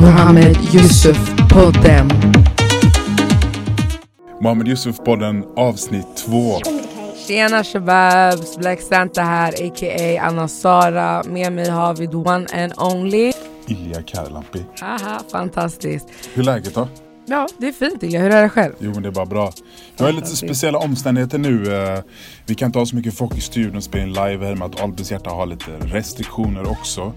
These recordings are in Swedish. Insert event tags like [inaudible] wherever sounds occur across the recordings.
Mohammed Yusuf-podden. Mohammed Yusuf-podden avsnitt två. Tjena shababs, Black Santa här a.k.a. Anna Sara. Med mig har vi the one and only Ilja Karlampi. Haha, fantastiskt. Hur är läget då? Ja, det är fint Ilja. Hur är det själv? Jo, men det är bara bra. Vi har lite speciella omständigheter nu. Eh, vi kan inte ha så mycket folk i studion och spela in live här med att Albins hjärta har lite restriktioner också.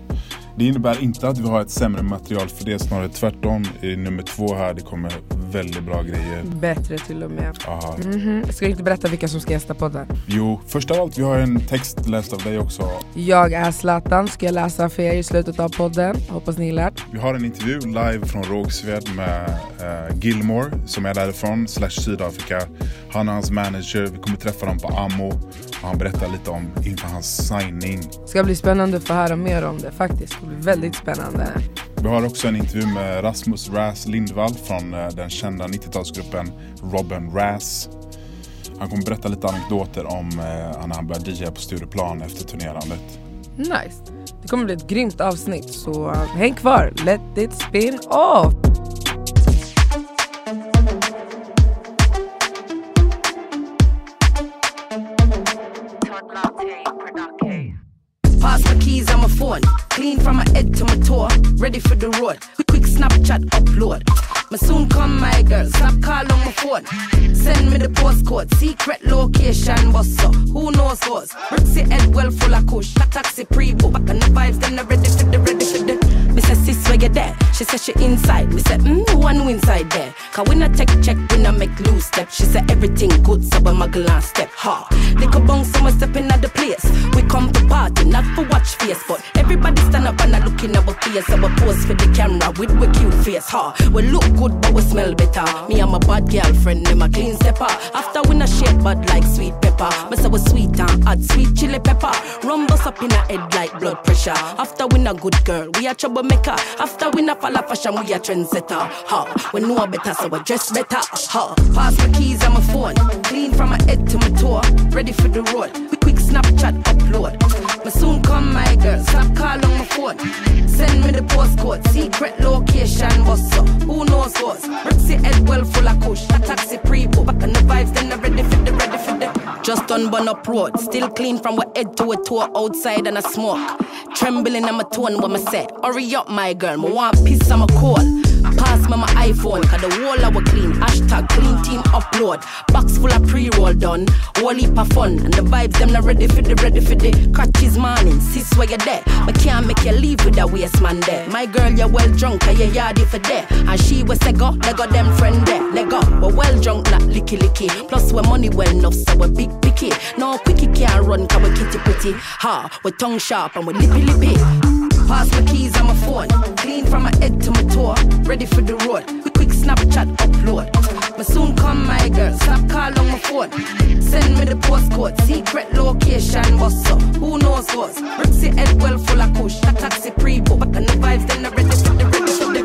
Det innebär inte att vi har ett sämre material för det, snarare tvärtom. I nummer två här, det kommer väldigt bra grejer. Bättre till och med. Mm -hmm. Ska du inte berätta vilka som ska gästa podden? Jo, först av allt, vi har en text läst av dig också. Jag är Zlatan, ska jag läsa för er i slutet av podden. Hoppas ni lärt. Vi har en intervju live från Rågsved med uh, Gilmore, som är därifrån, slash Sydafrika. Han och hans manager, vi kommer träffa dem på Amo demo. Och han berättar lite om inför hans signing. Det ska bli spännande att få höra mer om det faktiskt. Det blir väldigt spännande. Vi har också en intervju med Rasmus Ras Lindvall från eh, den kända 90-talsgruppen Robin Ras. Han kommer berätta lite anekdoter om eh, när han började DJ'a på Stureplan efter turnerandet. Nice. Det kommer bli ett grymt avsnitt så eh, häng kvar. Let it spin off! ready for the road. Quick Snapchat upload. Me soon come, my girl. Snap call on my phone. Send me the postcode. Secret location, boss. up. who knows what? Rixie head well full of kush. Taxi pre-book. Back on the vibes, then I ready for the ready for the. Me say sis where you there? She say she inside. Me say mm one we inside there. Cause we not take check, we not make loose step. She say everything good, so but a glance step hard. Lick a bong, so my step in at the place. We come to party, not for watch face, but everybody stand up and I looking our face. Our pose for the camera with we cute face, ha. Huh? We look good, but we smell better. Me and my bad girlfriend, name a clean stepper. After we not shape bad like sweet pepper. Me say we sweet and add sweet chili pepper. Rum bust up in her head like blood pressure. After we not good girl, we a troublemaker. After we not follow fashion, we a trendsetter, ha. Huh? We know better, so we dress better, ha. Huh? Pass my keys and my phone, clean from my head to my toe, ready for the road. We quick Snapchat upload. But soon come my girl, stop calling my phone. Send me the postcode, secret location, what's up? Who knows what's? Bricks your head well full of kush, a taxi pre-book. Back on the vibes, then I ready for the, ready for the. Just on Bun Up Road, still clean from a head to a toe outside and I smoke. Trembling on my tone when I said. hurry up my girl, my want piece on my coat me my iPhone, cause the I hour clean. Hashtag clean team upload. Box full of pre-roll done. Whole heap of fun. And the vibes them not ready for the ready for the crutches morning. Sis where you there. But can't make you leave with that waste man there. My girl, you well drunk, cause you yardy for there. And she was a go, they got them friend there. They go, well drunk, not licky licky. Plus we money well enough, so we big picky. No quickie can't run, cause we kitty pretty. Ha, we tongue sharp and we lippy lippy. Pass my keys on my phone. Clean from my head to my toe. Ready for the road. Quick, quick Snapchat upload. But soon come my girl. Stop call on my phone. Send me the postcode. Secret location. What's up? Who knows what's? Bricks your head well full of kush. A taxi pre-book. But the vibes then the rest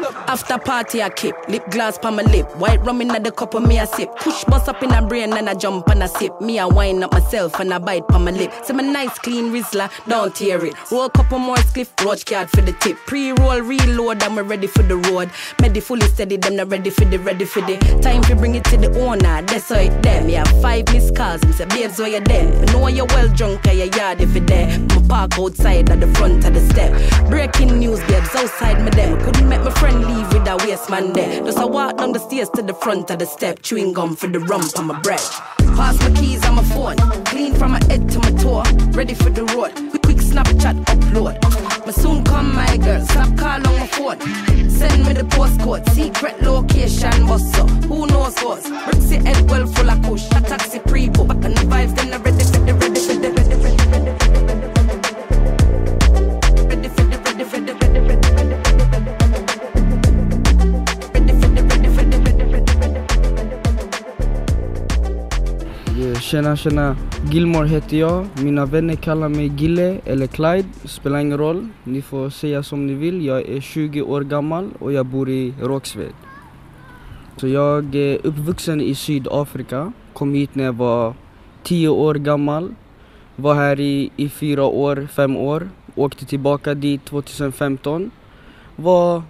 after party, I keep lip glass on my lip. White rum in the cup of me, I sip. Push bus up in a brain and I jump and I sip. Me, I wind up myself and I bite on my lip. See my nice clean rizzler, don't tear it. Roll couple more skiff, roach card for the tip. Pre roll, reload, I'm ready for the road. Medi fully steady, them not ready for the ready for the time to bring it to the owner. That's how it them. Yeah, five missed calls, me say, babes, where you there? I know you're well drunk, I your yard if you there. Me park outside at the front of the step. Breaking news, babes, outside me them. Couldn't make my friend friend leave with that waste man there. Just I walk down the stairs to the front of the step, chewing gum for the rump on my breath. Pass my keys on my phone, clean from my head to my toe, ready for the road. Quick, quick Snapchat upload. But soon come my girl, stop call on my phone. Send me the postcode, secret location, boss up. Who knows what's? Bricks head well full of kush, a taxi pre-book. And the vibes then I ready for the Tjena tjena, Gilmore heter jag. Mina vänner kallar mig Gille eller Clyde, spelar ingen roll. Ni får säga som ni vill. Jag är 20 år gammal och jag bor i Rågsved. Så jag är uppvuxen i Sydafrika, kom hit när jag var 10 år gammal. Var här i, i fyra år, fem år. Åkte tillbaka dit 2015. Var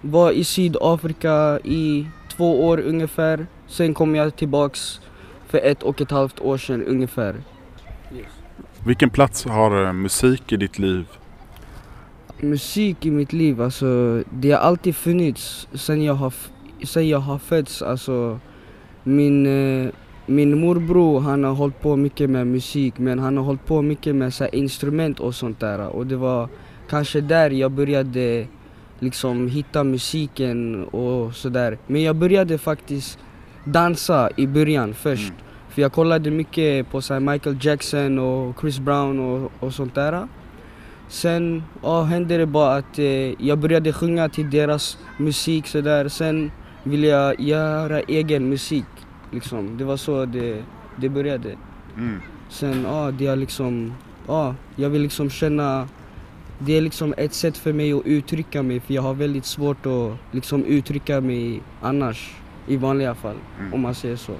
var i Sydafrika i två år ungefär. Sen kom jag tillbaks för ett och ett halvt år sedan ungefär. Vilken plats har eh, musik i ditt liv? Musik i mitt liv, alltså det har alltid funnits sen jag har, sen jag har fötts. Alltså, min, eh, min morbror han har hållit på mycket med musik men han har hållit på mycket med så instrument och sånt där. Och det var kanske där jag började liksom hitta musiken och sådär. Men jag började faktiskt dansa i början först. Mm. För jag kollade mycket på så Michael Jackson och Chris Brown och, och sånt där. Sen ja, hände det bara att eh, jag började sjunga till deras musik sådär. Sen ville jag göra egen musik. Liksom. Det var så det, det började. Mm. Sen ja, det är liksom, ja, jag vill liksom känna det är liksom ett sätt för mig att uttrycka mig för jag har väldigt svårt att liksom uttrycka mig annars i vanliga fall mm. om man säger så.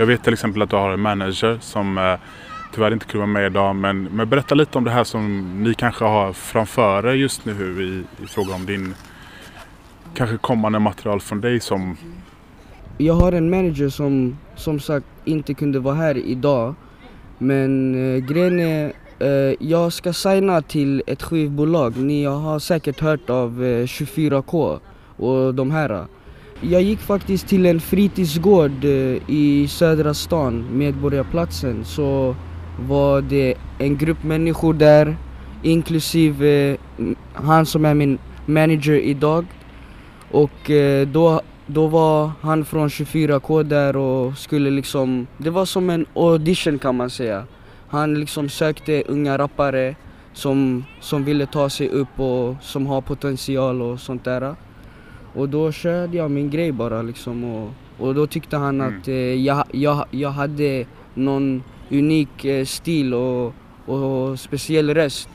Jag vet till exempel att du har en manager som eh, tyvärr inte kunde vara med idag men, men berätta lite om det här som ni kanske har framför er just nu i, i fråga om din kanske kommande material från dig som jag har en manager som som sagt inte kunde vara här idag. Men eh, grejen är, eh, jag ska signa till ett skivbolag. Ni har säkert hört av eh, 24K och de här. Jag gick faktiskt till en fritidsgård eh, i södra stan, Medborgarplatsen. Så var det en grupp människor där, inklusive eh, han som är min manager idag. Och eh, då då var han från 24K där och skulle liksom, det var som en audition kan man säga. Han liksom sökte unga rappare som, som ville ta sig upp och som har potential och sånt där. Och då körde jag min grej bara liksom och, och då tyckte han mm. att eh, jag, jag, jag hade någon unik eh, stil och, och speciell röst.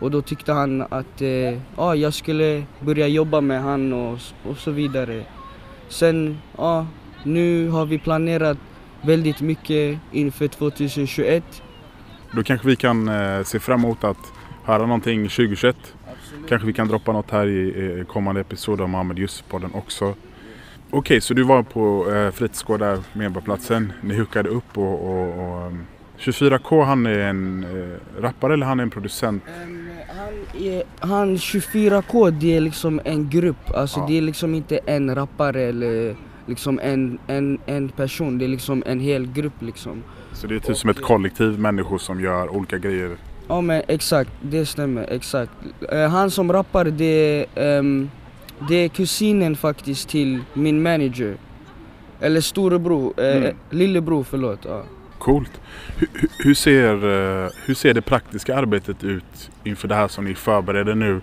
Och då tyckte han att eh, ah, jag skulle börja jobba med han och, och så vidare. Sen, ja, nu har vi planerat väldigt mycket inför 2021. Då kanske vi kan eh, se fram emot att höra någonting 2021. Kanske vi kan droppa något här i, kommande episod av Mohammed Yusuf-podden också. Okej, okay, så du var på eh, fritidsgård där, Medborgarplatsen. Ni hookade upp och, och, och 24K han är en eh, rappare eller han är en producent? Um, han, är, han 24K det är liksom en grupp, alltså ja. det är liksom inte en rappare eller liksom en, en, en person, det är liksom en hel grupp liksom. Så det är typ som ett kollektiv människor som gör olika grejer? Ja men exakt, det stämmer, exakt. Uh, han som rappar det, um, det är kusinen faktiskt till min manager. Eller storebror, uh, mm. lillebror förlåt. Ja. Coolt. Hur, hur, ser, eh, hur ser det praktiska arbetet ut inför det här som ni förbereder nu?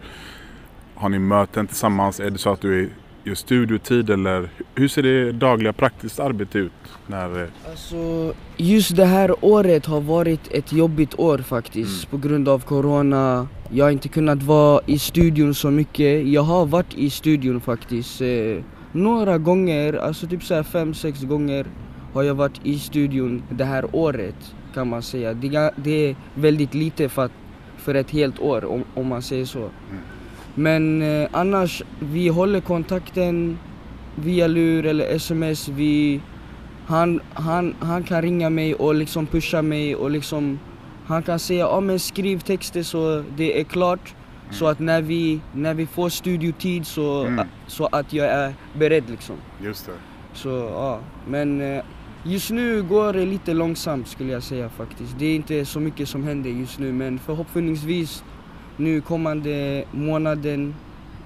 Har ni möten tillsammans? Är det så att du gör studiotid eller hur ser det dagliga praktiskt arbete ut? När... Eh, alltså, just det här året har varit ett jobbigt år faktiskt mm. på grund av Corona. Jag har inte kunnat vara i studion så mycket. Jag har varit i studion faktiskt eh, några gånger, alltså typ så fem, sex gånger har jag varit i studion det här året kan man säga. Det, det är väldigt lite för, för ett helt år om, om man säger så. Mm. Men eh, annars, vi håller kontakten via lur eller sms. Vi, han, han, han kan ringa mig och liksom pusha mig och liksom han kan säga ja men skriv texter så det är klart. Mm. Så att när vi, när vi får studiotid så, mm. så att jag är beredd liksom. Just det. Så ja, men eh, Just nu går det lite långsamt skulle jag säga faktiskt. Det är inte så mycket som händer just nu men förhoppningsvis nu kommande månaden,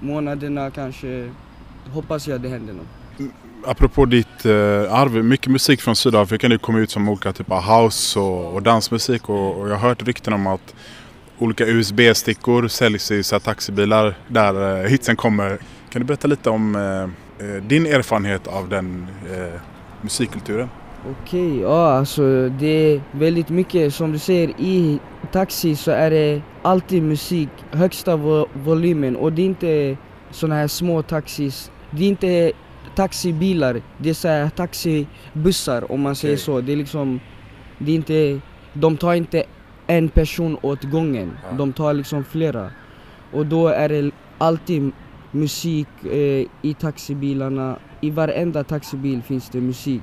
månaderna kanske hoppas jag det händer något. Apropå ditt eh, arv, mycket musik från Sydafrika nu kommer ut som olika typer av house och, och dansmusik och, och, jag har hört rykten om att olika USB-stickor säljs i så taxibilar där eh, hitsen kommer. Kan du berätta lite om eh, eh din erfarenhet av den eh, musikkulturen? Okej, okay, ja alltså det är väldigt mycket som du säger i taxi så är det alltid musik, högsta vo volymen och det är inte såna här små taxis. Det är inte taxibilar, det är så här taxibussar om man säger okay. så. Det är liksom, det är inte, de tar inte en person åt gången, ja. de tar liksom flera. Och då är det alltid musik eh, i taxibilarna. I varenda taxibil finns det musik.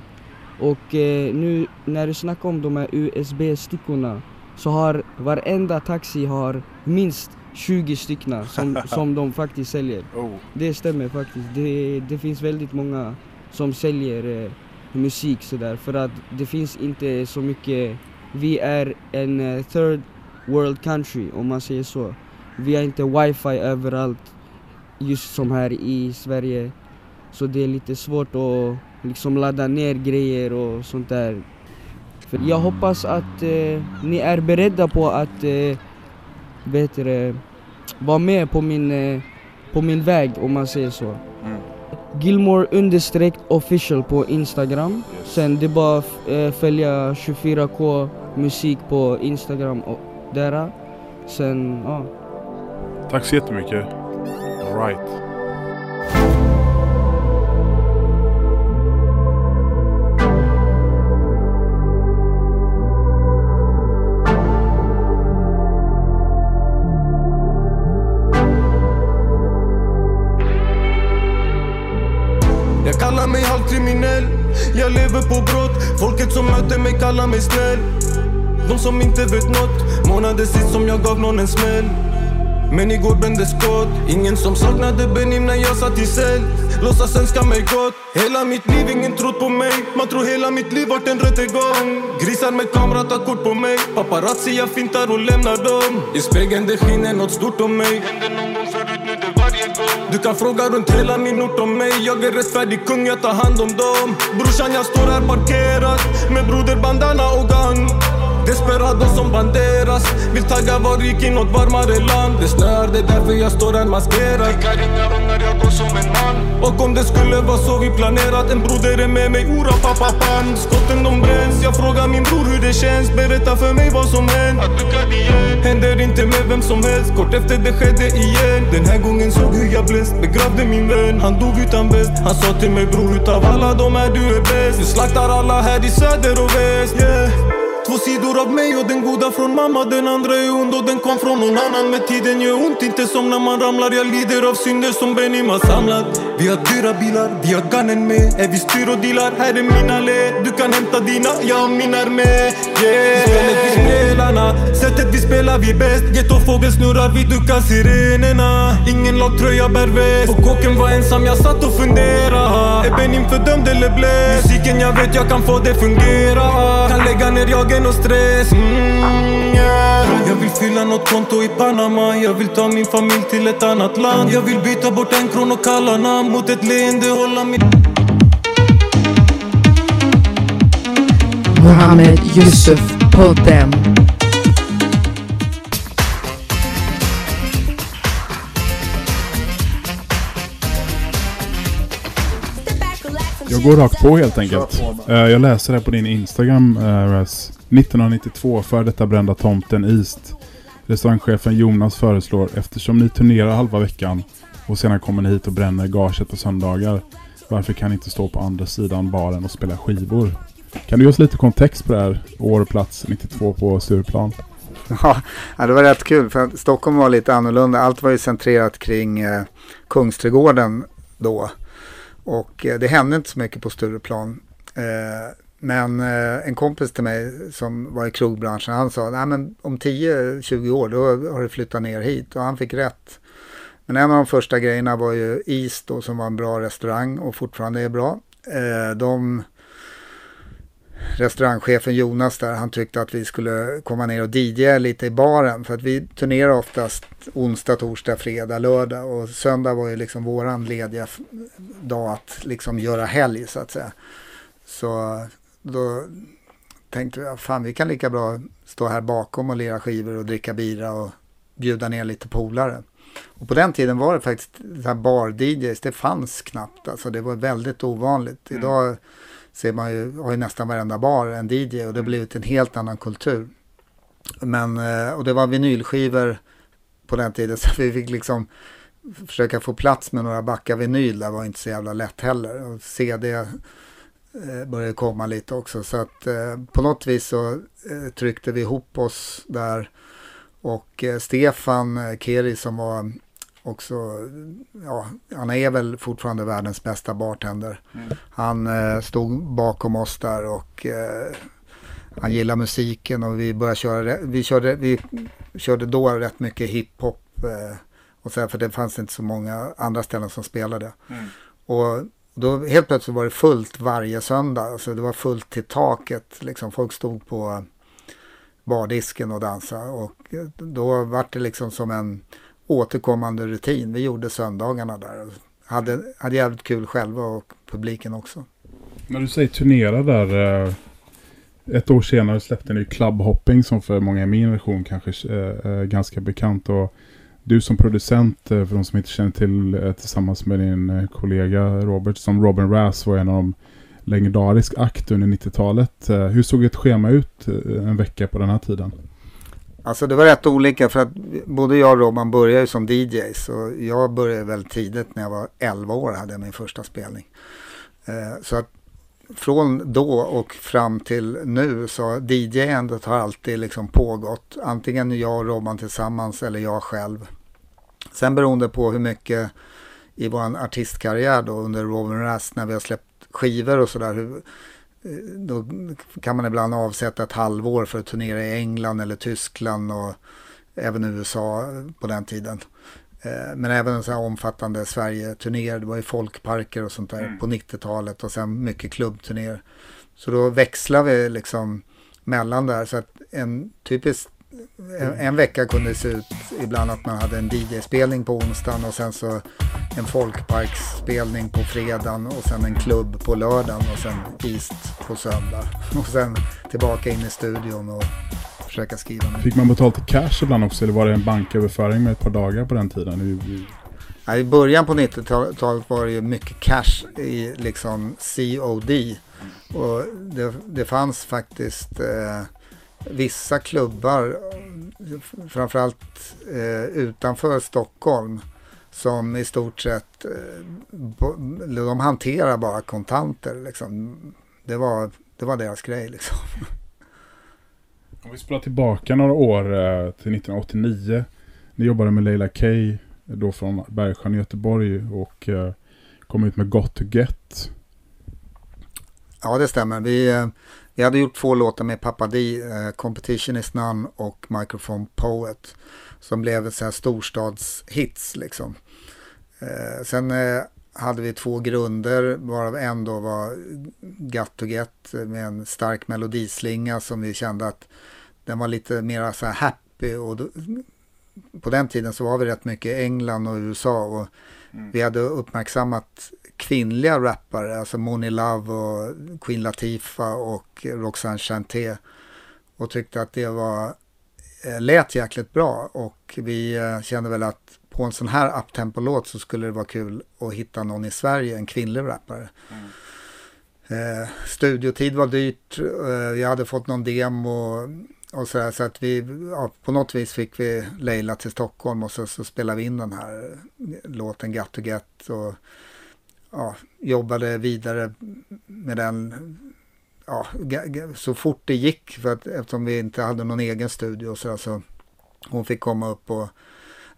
Och eh, nu när du snackar om de här USB-stickorna så har varenda taxi har minst 20 stycken som, [laughs] som de faktiskt säljer. Oh. Det stämmer faktiskt. Det, det finns väldigt många som säljer eh, musik sådär för att det finns inte så mycket. Vi är en eh, third world country om man säger så. Vi har inte wifi överallt just som här i Sverige. Så det är lite svårt att liksom ladda ner grejer och sånt där. För jag hoppas att eh, ni är beredda på att eh, det, vara med på min, eh, på min väg om man säger så. Mm. Gilmore understreck official på Instagram. Sen det är bara eh, följa 24K musik på Instagram och där. Sen, ja. Tack så jättemycket. All right. De som inte vet nåt Månader sist som jag gav någon en smäll. Men igår brände skott. Ingen som saknade Benim när jag satt i cell. Låtsas önska mig gott. Hela mitt liv, ingen trott på mig. Man tror hela mitt liv vart en rättegång. Grisar med kamera tar kort på mig. Paparazzi jag fintar och lämnar dem. I spegeln det skiner nåt stort om mig. Hände någon gång förut, nu det varje gång Du kan fråga runt hela min ort om mig. Jag är rättfärdig kung, jag tar hand om dem. Brorsan jag står här parkerad Med broder bandana och gang. Desperado som Banderas. Vill tagga var rik i nåt varmare land Det snöar, det är därför jag står här maskerad Kickar inga ungar, jag går som en man Och om det skulle vara så vi planerat En broder är med mig, ora pappa pan. Skotten de bränns, jag frågar min bror hur det känns Berätta för mig vad som hänt Att du igen Händer inte med vem som helst Kort efter det skedde igen Den här gången såg hur jag bläst Begravde min vän, han dog utan väst. Han sa till mig bror utav alla de här du är bäst? Du slaktar alla här i söder och väst. Yeah. Två sidor av mig och den goda från mamma Den andra är ond och den kom från någon annan Med tiden gör ont, inte som när man ramlar Jag lider av synder som Benim har samlat Vi har dyra bilar, vi har gunnen med Är e vi styr och dealar, här är mina led Du kan hämta dina, jag har min armé Yeah Spelet vi spelarna, sättet vi spelar vi bäst. Gettofågeln snurrar, vi duckar sirenerna. Ingen lagtröja bär väst. På kåken var ensam, jag satt och funderade. Är Benim fördömd eller blöt? Musiken jag vet jag kan få det fungera. Kan lägga ner jagen och stress. Mm, yeah. Jag vill fylla nåt konto i Panama. Jag vill ta min familj till ett annat land. Jag vill byta bort en kron och kalla namn Mot ett leende, hålla mitt Mohammed Yusuf podden. Jag går rakt på helt enkelt. Eh, jag läser här på din Instagram, eh, Raz. 1992, för detta brända tomten East. Restaurangchefen Jonas föreslår, eftersom ni turnerar halva veckan och sedan kommer ni hit och bränner gaget på söndagar. Varför kan ni inte stå på andra sidan baren och spela skivor? Kan du ge oss lite kontext på det här? År och plats 92 på Stureplan. [laughs] Ja, det var rätt kul för Stockholm var lite annorlunda. Allt var ju centrerat kring eh, Kungsträdgården då. Och eh, det hände inte så mycket på Stureplan. Eh, men eh, en kompis till mig som var i krogbranschen, han sa Nej, men om 10-20 år då har du flyttat ner hit och han fick rätt. Men en av de första grejerna var ju East då, som var en bra restaurang och fortfarande är bra. Eh, de restaurangchefen Jonas där, han tyckte att vi skulle komma ner och DJa lite i baren. För att vi turnerar oftast onsdag, torsdag, fredag, lördag. Och söndag var ju liksom våran lediga dag att liksom göra helg så att säga. Så då tänkte jag, fan vi kan lika bra stå här bakom och lira skivor och dricka bira och bjuda ner lite polare. Och på den tiden var det faktiskt så här bar-DJs, det fanns knappt. Alltså det var väldigt ovanligt. Idag ser man ju, har ju nästan varenda bar en DJ och det har blivit en helt annan kultur. Men, eh, och det var vinylskivor på den tiden [laughs] så vi fick liksom försöka få plats med några backar vinyl där var inte så jävla lätt heller. Och CD eh, började komma lite också så att eh, på något vis så tryckte vi ihop oss där och Stefan Keri som var också, ja, han är väl fortfarande världens bästa bartender. Mm. Han eh, stod bakom oss där och eh, han gillar musiken och vi började köra, vi körde, vi körde då rätt mycket hiphop. Eh, och så här, för det fanns inte så många andra ställen som spelade. Mm. Och då helt plötsligt var det fullt varje söndag. Alltså det var fullt till taket. Liksom folk stod på bardisken och dansade. Och då var det liksom som en återkommande rutin. Vi gjorde söndagarna där. Hade, hade jävligt kul själva och publiken också. När du säger turnera där. Eh, ett år senare släppte ni Clubhopping som för många i min generation kanske eh, är ganska bekant. Och du som producent, eh, för de som inte känner till, tillsammans med din kollega Robert, som Robin Rass var en av de legendarisk akt under 90-talet. Hur såg ett schema ut en vecka på den här tiden? Alltså det var rätt olika för att både jag och Robban började som DJs och jag började väldigt tidigt när jag var 11 år hade jag min första spelning. Eh, så att från då och fram till nu så DJ-andet har alltid liksom pågått. Antingen jag och Robban tillsammans eller jag själv. Sen beroende på hur mycket i vår artistkarriär då under Robin Rast när vi har släppt skivor och sådär då kan man ibland avsätta ett halvår för att turnera i England eller Tyskland och även USA på den tiden. Eh, men även en sån här omfattande Sverige-turnéer, det var ju folkparker och sånt där mm. på 90-talet och sen mycket klubbturnéer. Så då växlar vi liksom mellan där så att en typisk en, en, vecka kunde det se ut ibland att man hade en DJ-spelning på onsdagen och sen så en folkparksspelning på fredagen och sen en klubb på lördagen och sen East på söndag. [laughs] Och sen tillbaka in i studion och försöka skriva. Fick man betalt i cash ibland också eller var det en banköverföring med ett par dagar på den tiden? I början på 90-talet var det ju mycket cash i liksom COD. Och det, det fanns faktiskt eh, vissa klubbar, framförallt eh, utanför Stockholm, som i stort sett, eh, de hanterar bara kontanter. Liksom. Det, var, det var deras grej liksom. Om vi spelar tillbaka några år eh, till 1989. Ni jobbade med Leila K. Då från Bergsjön i Göteborg och eh, kom ut med Got to Get. Ja, det stämmer. Vi, eh, vi hade gjort två låtar med Pappa D, eh, Competition is None och Microphone Poet. Som blev så här storstadshits liksom. Eh, sen eh, hade vi två grunder, varav en då var Got to Get med en stark melodislinga som vi kände att den var lite mer så här happy. Och då, på den tiden så var vi rätt mycket i England och USA och mm. vi hade uppmärksammat kvinnliga rappare, alltså Moni Love och Queen Latifah och Roxanne Chanté. Och tyckte att det var, eh, lät jäkligt bra och vi eh, kände väl att på en sån här uptempo-låt så skulle det vara kul att hitta någon i Sverige, en kvinnlig rappare. Mm. Eh, studiotid var dyrt, eh, jag hade fått någon demo och så, här, så att vi, ja, på något vis fick vi Leila till Stockholm och så, så spelade vi in den här låten Got to Get. Och, ja, jobbade vidare med den ja, så fort det gick för att, eftersom vi inte hade någon egen studio så alltså, hon fick komma upp och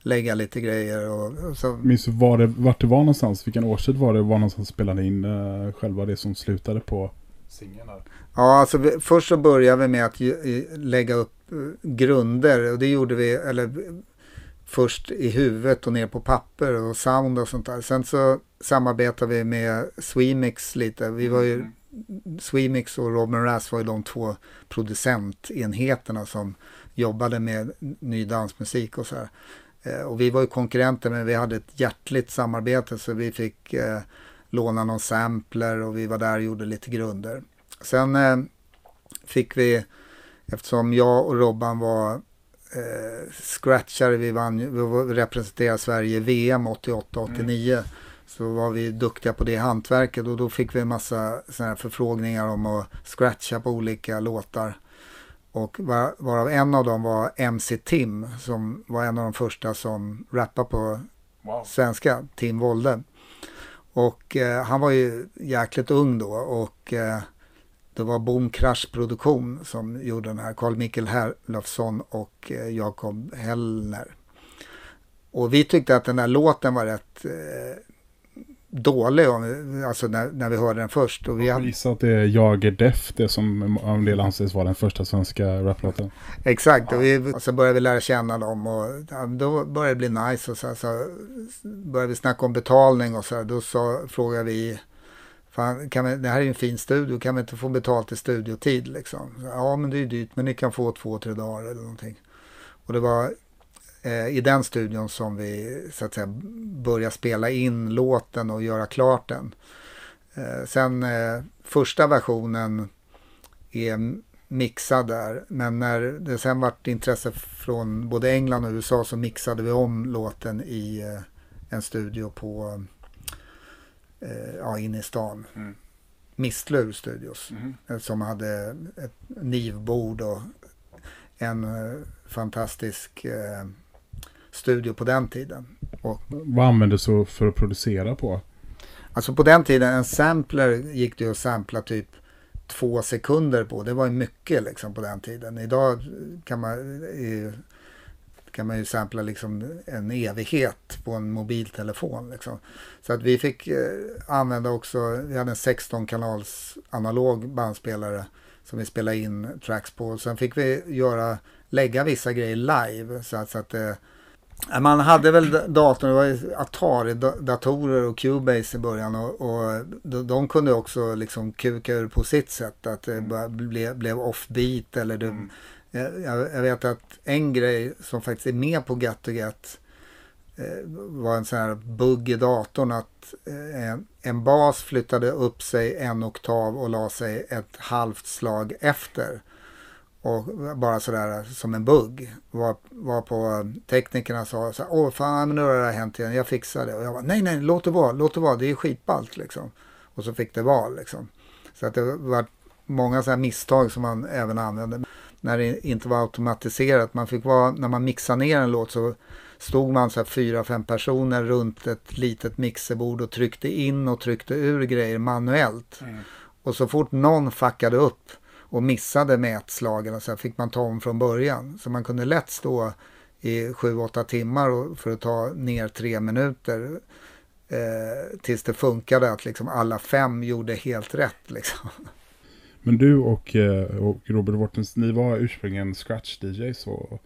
lägga lite grejer. Och, och så. Minns du var det, vart det var någonstans? Vilken årstid var det? Var någonstans spelade in uh, själva det som slutade på singeln? Ja, alltså vi, först så började vi med att ju, lägga upp uh, grunder och det gjorde vi, eller först i huvudet och ner på papper och sound och sånt där. Sen så samarbetade vi med Swemix lite. Vi var ju, Swemix och Robin Rass var ju de två producentenheterna som jobbade med ny dansmusik och så här. Eh, och vi var ju konkurrenter men vi hade ett hjärtligt samarbete så vi fick eh, låna någon sampler och vi var där och gjorde lite grunder. Sen eh, fick vi, eftersom jag och Robban var eh, scratchare, vi, vann, vi representerade Sverige i VM 88-89. Mm. Så var vi duktiga på det hantverket och då fick vi en massa såna förfrågningar om att scratcha på olika låtar. Och var, varav en av dem var MC Tim som var en av de första som rappade på wow. svenska, Tim Wolde. Och eh, han var ju jäkligt ung då och eh, det var Boom Crash Produktion som gjorde den här, Carl Mikael Herlofsson och eh, Jakob Hellner. Och vi tyckte att den där låten var rätt eh, dålig, alltså när, när vi hörde den först. Och vi hade... Gissar att det är Jag är Def, det som av en del anses vara den första svenska raplåten. Exakt, och, vi, och så började vi lära känna dem och ja, då började det bli nice. Och så, så började vi snacka om betalning och så då så frågade vi Fan, kan vi, det här är ju en fin studio, kan vi inte få betalt i studiotid liksom? Ja, men det är ju dyrt, men ni kan få två, tre dagar eller någonting. Och det var eh, i den studion som vi så att säga började spela in låten och göra klart den. Eh, sen eh, första versionen är mixad där, men när det sen vart intresse från både England och USA så mixade vi om låten i eh, en studio på eh, ja, inne i stan. Mm. Mistlur Studios. Mm. Som hade ett nivbord och en eh, fantastisk eh, studio på den tiden. Och, Vad användes du för att producera på? Alltså på den tiden, en sampler gick det att sampla typ två sekunder på. Det var ju mycket liksom på den tiden. Idag kan man kan man ju sampla liksom en evighet på en mobiltelefon. Liksom. Så att vi fick eh, använda också, vi hade en 16 kanals analog bandspelare som vi spelade in tracks på. Sen fick vi göra, lägga vissa grejer live. Så att, så att eh, man hade väl datorn, det var Atari-datorer och Cubase i början och, och de, de, kunde också liksom kuka ur på sitt sätt. Att det mm. blev, blev offbeat eller det, mm. Jag, jag, vet att en grej som faktiskt är med på Get to Get eh, var en sån här bugg i datorn att eh, en, en, bas flyttade upp sig en oktav och la sig ett halvt slag efter. Och bara sådär som en bugg. Var, var på teknikerna sa så här, åh fan nu har det här hänt igen, jag fixar det. Och jag var nej nej låt det vara, låt det vara, det är skitballt liksom. Och så fick det vara liksom. Så att det var många sådana misstag som man även använde när det inte var automatiserat. Man fick vara, när man mixade ner en låt så stod man så här fyra, fem personer runt ett litet mixerbord och tryckte in och tryckte ur grejer manuellt. Mm. Och så fort någon fuckade upp och missade mätslagen så fick man ta om från början. Så man kunde lätt stå i sju, åtta timmar för att ta ner tre minuter. Eh, tills det funkade att liksom alla fem gjorde helt rätt. Liksom. Men du och, eh, och Robert Wortens, ni var ursprungligen scratch-DJs och...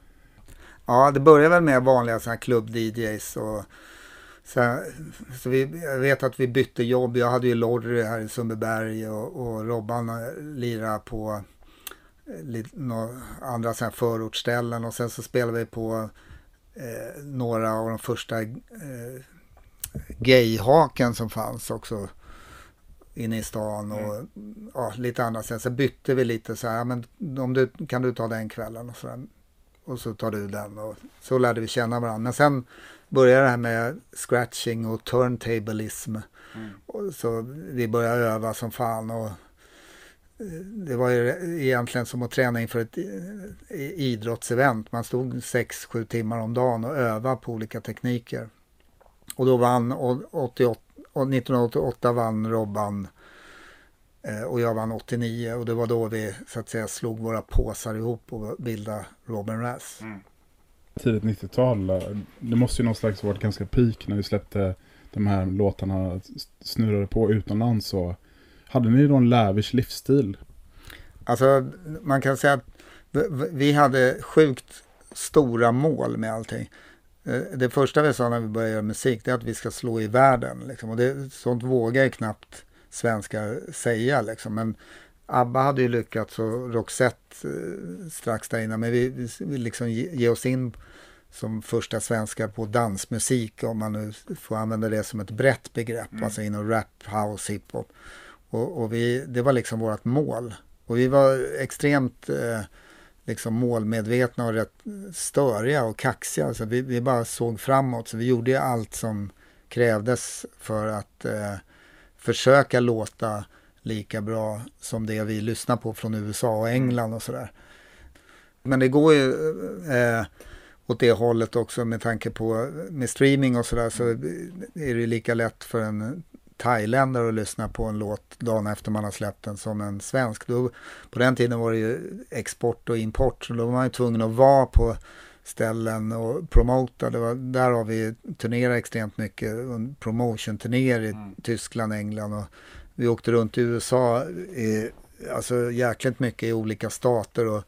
Ja, det började väl med vanliga klubb-DJs och så, så vi, jag vet att vi bytte jobb. Jag hade ju Lorry här i Sundbyberg och, och Robban eh, lirade på eh, lite, no, andra förortsställen och sen så spelade vi på eh, några av de första eh, gayhaken som fanns också inne i stan och mm. ja, lite andra sätt. Så bytte vi lite så här, men om du, kan du ta den kvällen och så där. Och så tar du den och så lärde vi känna varandra. Men sen började det här med scratching och turntablism. Mm. Och så vi började öva som fan och eh, det var ju egentligen som att träna inför ett eh, idrottsevent. Man stod 6-7 timmar om dagen och övade på olika tekniker. Och då vann 88 och 1988 vann Robban eh, och jag vann 89 och det var då vi så att säga slog våra påsar ihop och bildade Robin Razz. Mm. Tidigt 90-tal, eh, det måste ju någon slags varit ganska peak när vi släppte de här låtarna snurrade på utomlands så hade ni då en lavish livsstil? Alltså man kan säga att vi hade sjukt stora mål med allting. Eh, det första vi sa när vi började göra musik det är att vi ska slå i världen. Liksom. Och det, sånt vågar ju knappt svenskar säga. Liksom. Men ABBA hade ju lyckats och Roxette eh, strax där innan. Men vi vill liksom ge, ge, oss in som första svenskar på dansmusik om man nu får använda det som ett brett begrepp. Mm. Alltså inom rap, house, hiphop. Och, och vi, det var liksom vårt mål. Och vi var extremt eh, liksom målmedvetna och rätt störiga och kaxiga. Så vi, vi bara såg framåt. Så vi gjorde allt som krävdes för att eh, försöka låta lika bra som det vi lyssnar på från USA och England och sådär. Men det går ju eh, åt det hållet också med tanke på eh, med streaming och sådär så är det lika lätt för en thailändare att lyssna på en låt dagen efter man har släppt den som en svensk. Då, på den tiden var det ju export och import, så då var man ju tvungen att vara på ställen och promota. Det var, där har vi turnerat extremt mycket. Promotion-turnéer i mm. Tyskland, England och vi åkte runt i USA i, alltså jäkligt mycket i olika stater och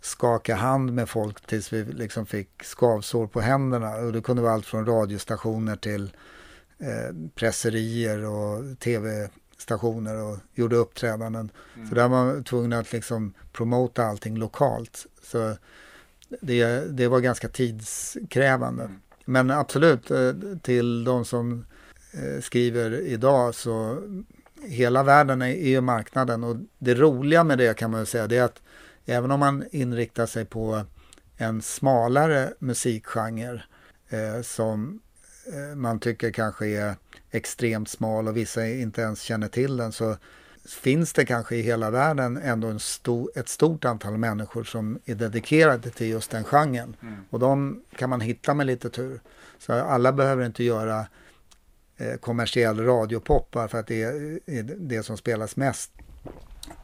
skaka hand med folk tills vi liksom fick skavsår på händerna. Och det kunde vara allt från radiostationer till presserier och tv-stationer och gjorde uppträdanden. Mm. Så där var man tvungen att liksom promota allting lokalt. Så det, det var ganska tidskrävande. Mm. Men absolut, eh, till de som eh, skriver idag så hela världen är ju marknaden och det roliga med det kan man säga det är att även om man inriktar sig på en smalare musikgenre eh, som eh, man tycker kanske är extremt smal och vissa inte ens känner till den så finns det kanske i hela världen ändå en stor, ett stort antal människor som är dedikerade till just den genren. Mm. Och de kan man hitta med lite tur. Så alla behöver inte göra eh, kommersiell radiopop bara för att det är, är det som spelas mest.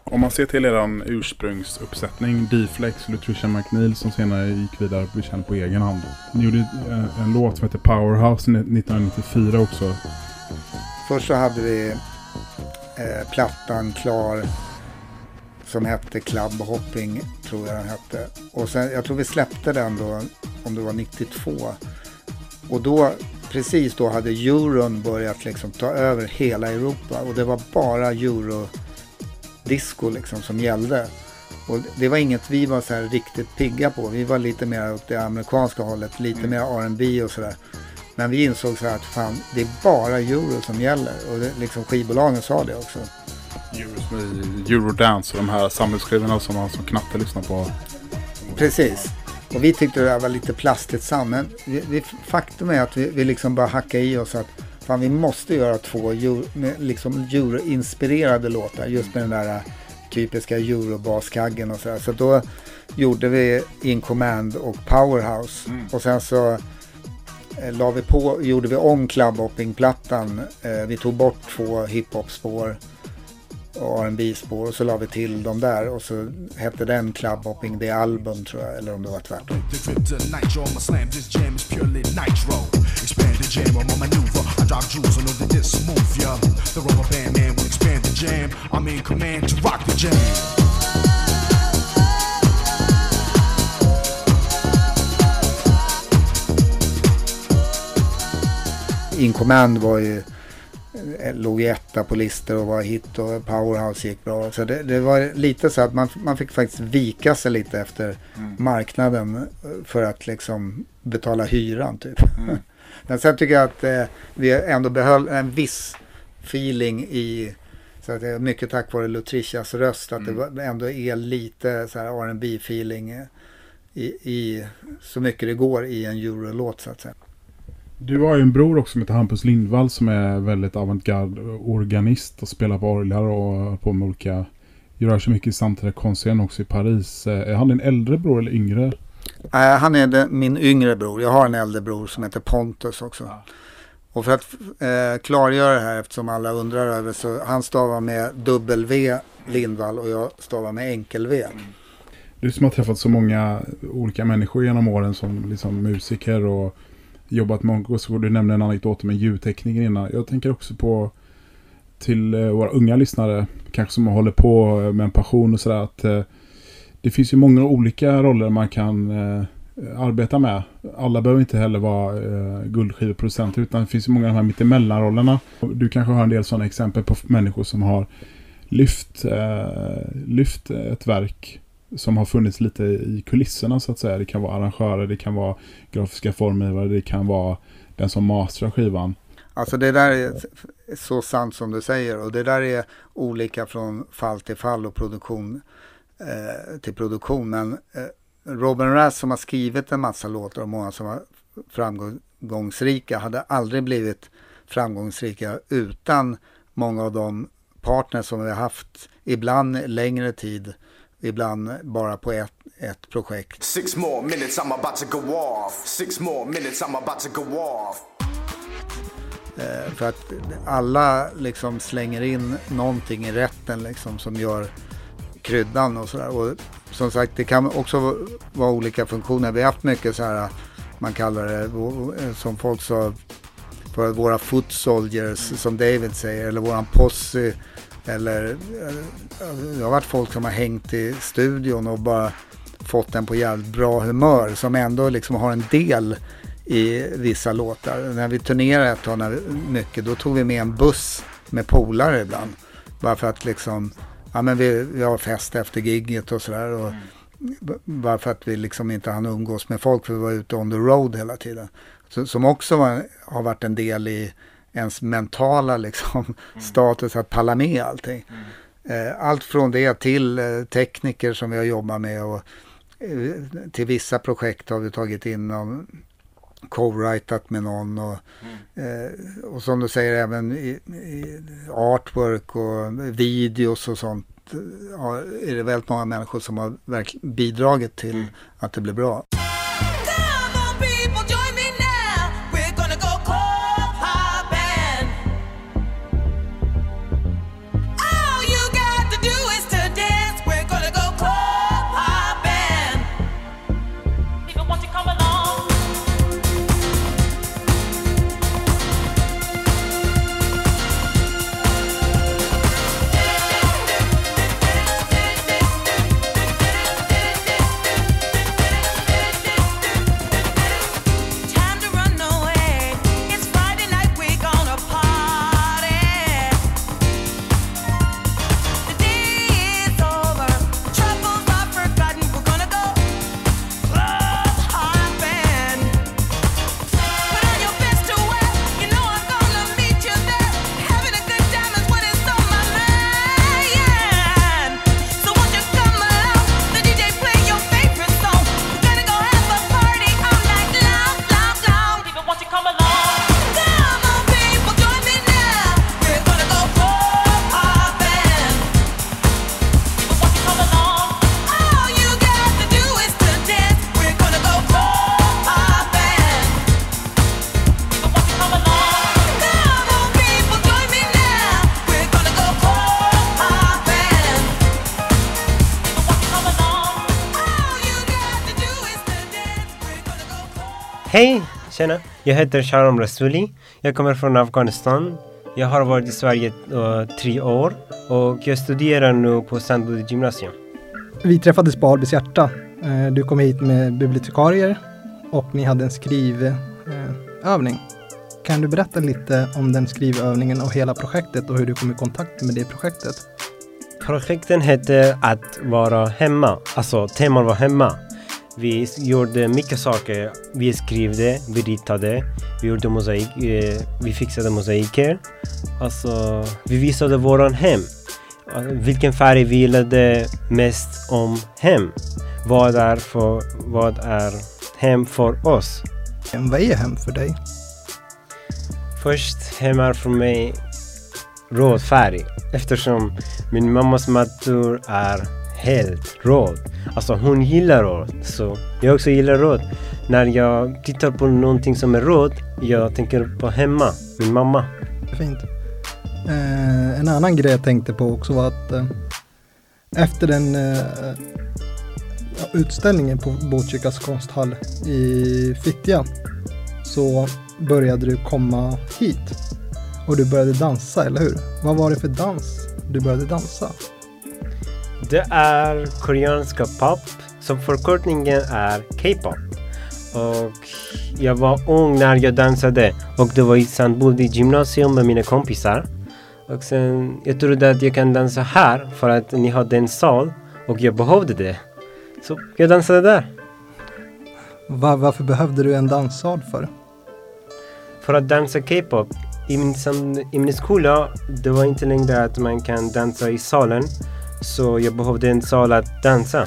Om man ser till er ursprungsuppsättning, D-Flex, Lutricia McNeil som senare gick vidare och blev känd på egen hand. Ni gjorde en, en låt som heter Powerhouse 1994 också. Först så hade vi eh, plattan klar som hette Club Hopping, tror jag den hette. Och sen, jag tror vi släppte den då, om det var 92. Och då, precis då hade euron börjat liksom ta över hela Europa och det var bara euro eurodisco liksom som gällde. Och det var inget vi var så här riktigt pigga på. Vi var lite mer åt det amerikanska hållet, lite mm. mer R&B och sådär. Men vi insåg så här att fan, det är bara euro som gäller. Och det, liksom skivbolagen sa det också. Eurodance och de här samhällsskivorna som man som knatte lyssnar på. Precis. Och vi tyckte det var lite plastigt sant. Men vi, vi, faktum är att vi, vi liksom bara hackade i oss att fan, vi måste göra två euro, liksom euro-inspirerade låtar. Just med den där typiska eurobaskaggen och sådär. Så då gjorde vi In Command och Powerhouse. Mm. Och sen så Eh, la vi på, gjorde vi om clubhopping-plattan. Eh, vi tog bort två hiphop-spår och R&B spår och så la vi till dem där och så hette den Clubhopping The Album tror jag, eller om det var tvärtom. In Command var ju, eh, låg ju etta på listor och var hit och Powerhouse gick bra. Så det, det var lite så att man, man fick faktiskt vika sig lite efter mm. marknaden eh, för att liksom betala hyran typ. Mm. Men sen tycker jag att eh, vi ändå behöll en viss feeling i så att det är mycket tack vare Lutricias röst att mm. det ändå är lite så här R&B feeling i, i så mycket det går i en eurolåt så att säga. Du har ju en bror också som heter Hampus Lindvall som är väldigt avantgarde organist och spelar på orglar och på med olika... Gör så mycket i samtida konstscen också i Paris. Eh, är han din äldre bror eller yngre? Äh, han är det, min yngre bror. Jag har en äldre bror som heter Pontus också. Ja. Och för att eh, klargöra det här eftersom alla undrar över så han stavar med W Lindvall och jag stavar med enkel V. Mm. Du som har träffat så många olika människor genom åren som liksom musiker och jobbat med och du nämnde en anekdot med ljudtekniker innan. Jag tänker också på till eh, våra unga lyssnare, kanske som håller på med en passion och sådär, att eh, det finns ju många olika roller man kan eh, arbeta med. Alla behöver inte heller vara eh, guldskiveproducenter utan det finns ju många av de här mittemellanrollerna. Du kanske har en del sådana exempel på människor som har lyft, eh, lyft ett verk som har funnits lite i kulisserna så att säga. Det kan vara arrangörer, det kan vara grafiska formgivare, det kan vara den som mastrar skivan. Alltså det där är så sant som du säger och det där är olika från fall till fall och produktion eh, till produktion. Men eh, Robin Rass som har skrivit en massa låtar och många som var framgångsrika hade aldrig blivit framgångsrika utan många av de partners som vi har haft ibland längre tid ibland bara på ett, ett projekt. Six more minutes I'm about to go off. Six more minutes I'm about to go off. Eh, för att alla liksom slänger in någonting i rätten liksom som gör kryddan och sådär. Och som sagt, det kan också vara olika funktioner. Vi har haft mycket så här, man kallar det, som folk sa, för våra foot soldiers, som David säger, eller våran posse. Eller eh, det har varit folk som har hängt i studion och bara fått den på jävligt bra humör som ändå liksom har en del i vissa låtar. När vi turnerade ett tag mycket då tog vi med en buss med polare ibland. Bara för att liksom, ja men vi, vi har fest efter gigget och sådär. Och mm. Bara för att vi liksom inte hann umgås med folk för vi var ute on the road hela tiden. Så, som också var, har varit en del i ens mentala liksom, mm. status att palla med allting. Mm. Eh, allt från det till eh, tekniker som vi har jobbat med och eh, till vissa projekt har vi tagit in någon co-writat med någon och, mm. eh, och som du säger även i, i artwork och videos och sånt ja, är det väldigt många människor som har bidragit till mm. att det blir bra. Jag heter Sharam Rasuli. Jag kommer från Afghanistan. Jag har varit i Sverige uh, tre år och jag studerar nu på Sandbody gymnasium. Vi träffades på Albys hjärta. Uh, du kom hit med bibliotekarier och ni hade en skrivövning. Uh, kan du berätta lite om den skrivövningen och hela projektet och hur du kom i kontakt med det projektet? Projekten heter Att vara hemma, alltså teman var hemma. Vi gjorde mycket saker. Vi skrev vi ritade, vi gjorde mosaik, eh, vi fixade mosaiker. Alltså, vi visade våran hem. Vilken färg vi gillade mest om hem. Vad är, för, vad är hem för oss? Vad är hem för dig? Först, hem är för mig röd färg eftersom min mammas matur är helt röd. Alltså hon gillar röd, så jag också gillar röd. När jag tittar på någonting som är råd, jag tänker på hemma, min mamma. Fint. Eh, en annan grej jag tänkte på också var att eh, efter den eh, utställningen på Botkyrkas konsthall i Fittja så började du komma hit och du började dansa, eller hur? Vad var det för dans du började dansa? Det är koreanska pop som förkortningen är K-pop. Och jag var ung när jag dansade och det var i Sandbody gymnasium med mina kompisar. Och sen, jag trodde att jag kan dansa här för att ni hade en sal och jag behövde det. Så jag dansade där. Var, varför behövde du en danssal för? För att dansa K-pop. I min, I min skola, det var inte längre att man kan dansa i salen så jag behövde en sal att dansa.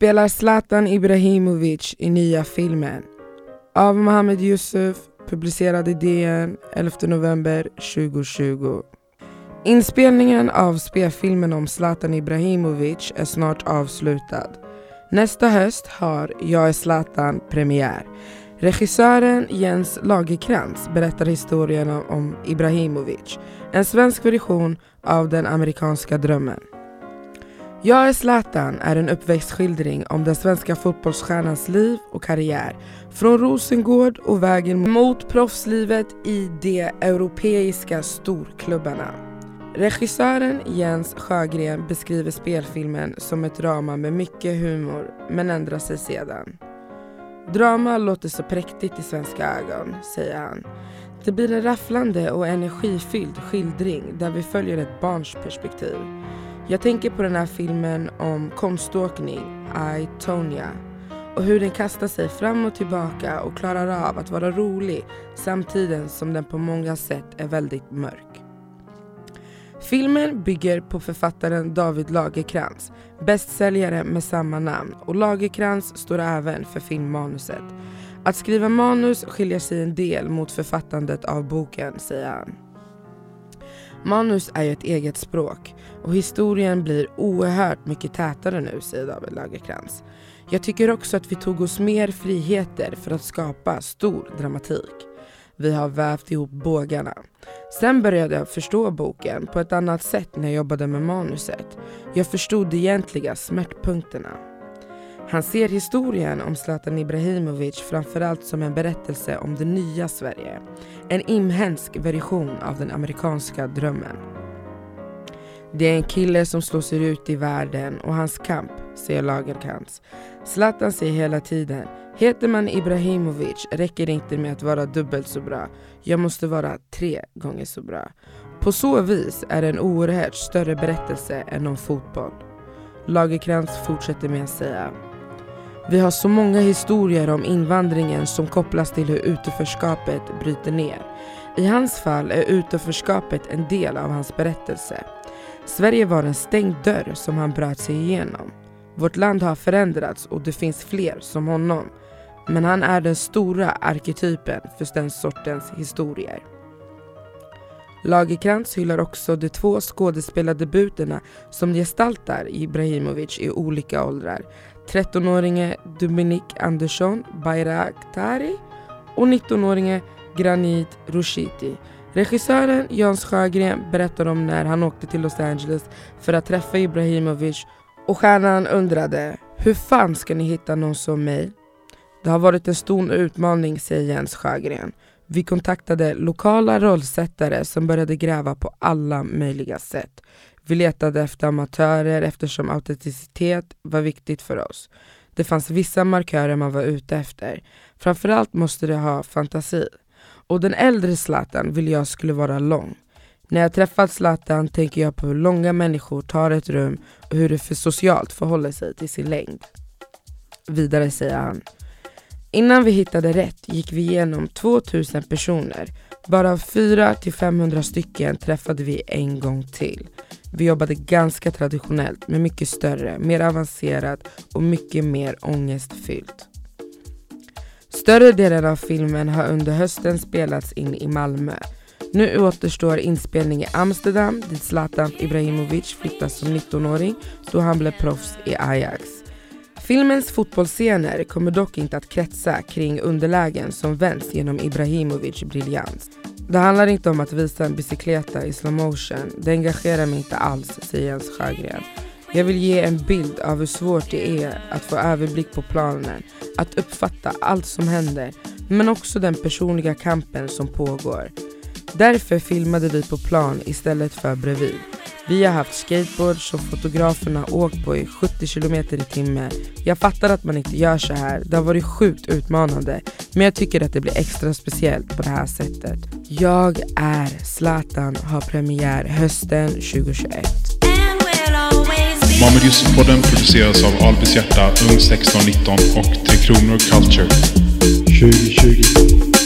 Spelar Zlatan Ibrahimovic i nya filmen. Av Mohammed Yusuf, publicerad i DN 11 november 2020. Inspelningen av spelfilmen om Zlatan Ibrahimovic är snart avslutad. Nästa höst har Jag är Zlatan premiär. Regissören Jens Lagerkrantz berättar historien om Ibrahimovic, en svensk version av den amerikanska drömmen. Jag är Zlatan är en uppväxtskildring om den svenska fotbollsstjärnans liv och karriär. Från Rosengård och vägen mot proffslivet i de europeiska storklubbarna. Regissören Jens Sjögren beskriver spelfilmen som ett drama med mycket humor, men ändrar sig sedan. Drama låter så präktigt i svenska ögon, säger han. Det blir en rafflande och energifylld skildring där vi följer ett barns perspektiv. Jag tänker på den här filmen om konståkning, I, Tonya och hur den kastar sig fram och tillbaka och klarar av att vara rolig samtidigt som den på många sätt är väldigt mörk. Filmen bygger på författaren David Lagerkrans, bästsäljare med samma namn och Lagerkrans står även för filmmanuset. Att skriva manus skiljer sig en del mot författandet av boken, säger han. Manus är ju ett eget språk och historien blir oerhört mycket tätare nu, säger David Lagerkrans. Jag tycker också att vi tog oss mer friheter för att skapa stor dramatik. Vi har vävt ihop bågarna. Sen började jag förstå boken på ett annat sätt när jag jobbade med manuset. Jag förstod de egentliga smärtpunkterna. Han ser historien om Zlatan Ibrahimovic framförallt som en berättelse om det nya Sverige. En inhemsk version av den amerikanska drömmen. Det är en kille som slår sig ut i världen och hans kamp, säger Lagerkrantz. Zlatan säger hela tiden, heter man Ibrahimovic räcker det inte med att vara dubbelt så bra. Jag måste vara tre gånger så bra. På så vis är det en oerhört större berättelse än om fotboll. Lagerkrantz fortsätter med att säga vi har så många historier om invandringen som kopplas till hur utanförskapet bryter ner. I hans fall är utanförskapet en del av hans berättelse. Sverige var en stängd dörr som han bröt sig igenom. Vårt land har förändrats och det finns fler som honom. Men han är den stora arketypen för den sortens historier. Lagerkrantz hyllar också de två skådespelardebuterna som gestaltar Ibrahimovic i olika åldrar. 13-åringen Dominik Andersson Bayraktari och 19-åringen Granit Rushiti. Regissören Jans Sjögren berättar om när han åkte till Los Angeles för att träffa Ibrahimovic och stjärnan undrade hur fan ska ni hitta någon som mig? Det har varit en stor utmaning, säger Jens Sjögren. Vi kontaktade lokala rollsättare som började gräva på alla möjliga sätt. Vi letade efter amatörer eftersom autenticitet var viktigt för oss. Det fanns vissa markörer man var ute efter. Framförallt måste det ha fantasi. Och den äldre Zlatan vill jag skulle vara lång. När jag träffat Zlatan tänker jag på hur långa människor tar ett rum och hur det för socialt förhåller sig till sin längd. Vidare säger han. Innan vi hittade rätt gick vi igenom 2000 personer. Bara 400-500 stycken träffade vi en gång till. Vi jobbade ganska traditionellt, men mycket större, mer avancerat och mycket mer ångestfyllt. Större delen av filmen har under hösten spelats in i Malmö. Nu återstår inspelning i Amsterdam dit Zlatan Ibrahimovic flyttas som 19-åring då han blev proffs i Ajax. Filmens fotbollsscener kommer dock inte att kretsa kring underlägen som vänds genom Ibrahimovic briljans. Det handlar inte om att visa en bicykleta i slow motion. Det engagerar mig inte alls, säger Jens Sjögren. Jag vill ge en bild av hur svårt det är att få överblick på planen, att uppfatta allt som händer, men också den personliga kampen som pågår. Därför filmade vi på plan istället för bredvid. Vi har haft skateboard som fotograferna åkt på i 70 km i timmen. Jag fattar att man inte gör så här. det har varit sjukt utmanande. Men jag tycker att det blir extra speciellt på det här sättet. Jag är Zlatan har premiär hösten 2021. Mohamed Yusuf-podden produceras av Albis Hjärta, Ung 1619 och Tre Kronor Culture. 2020.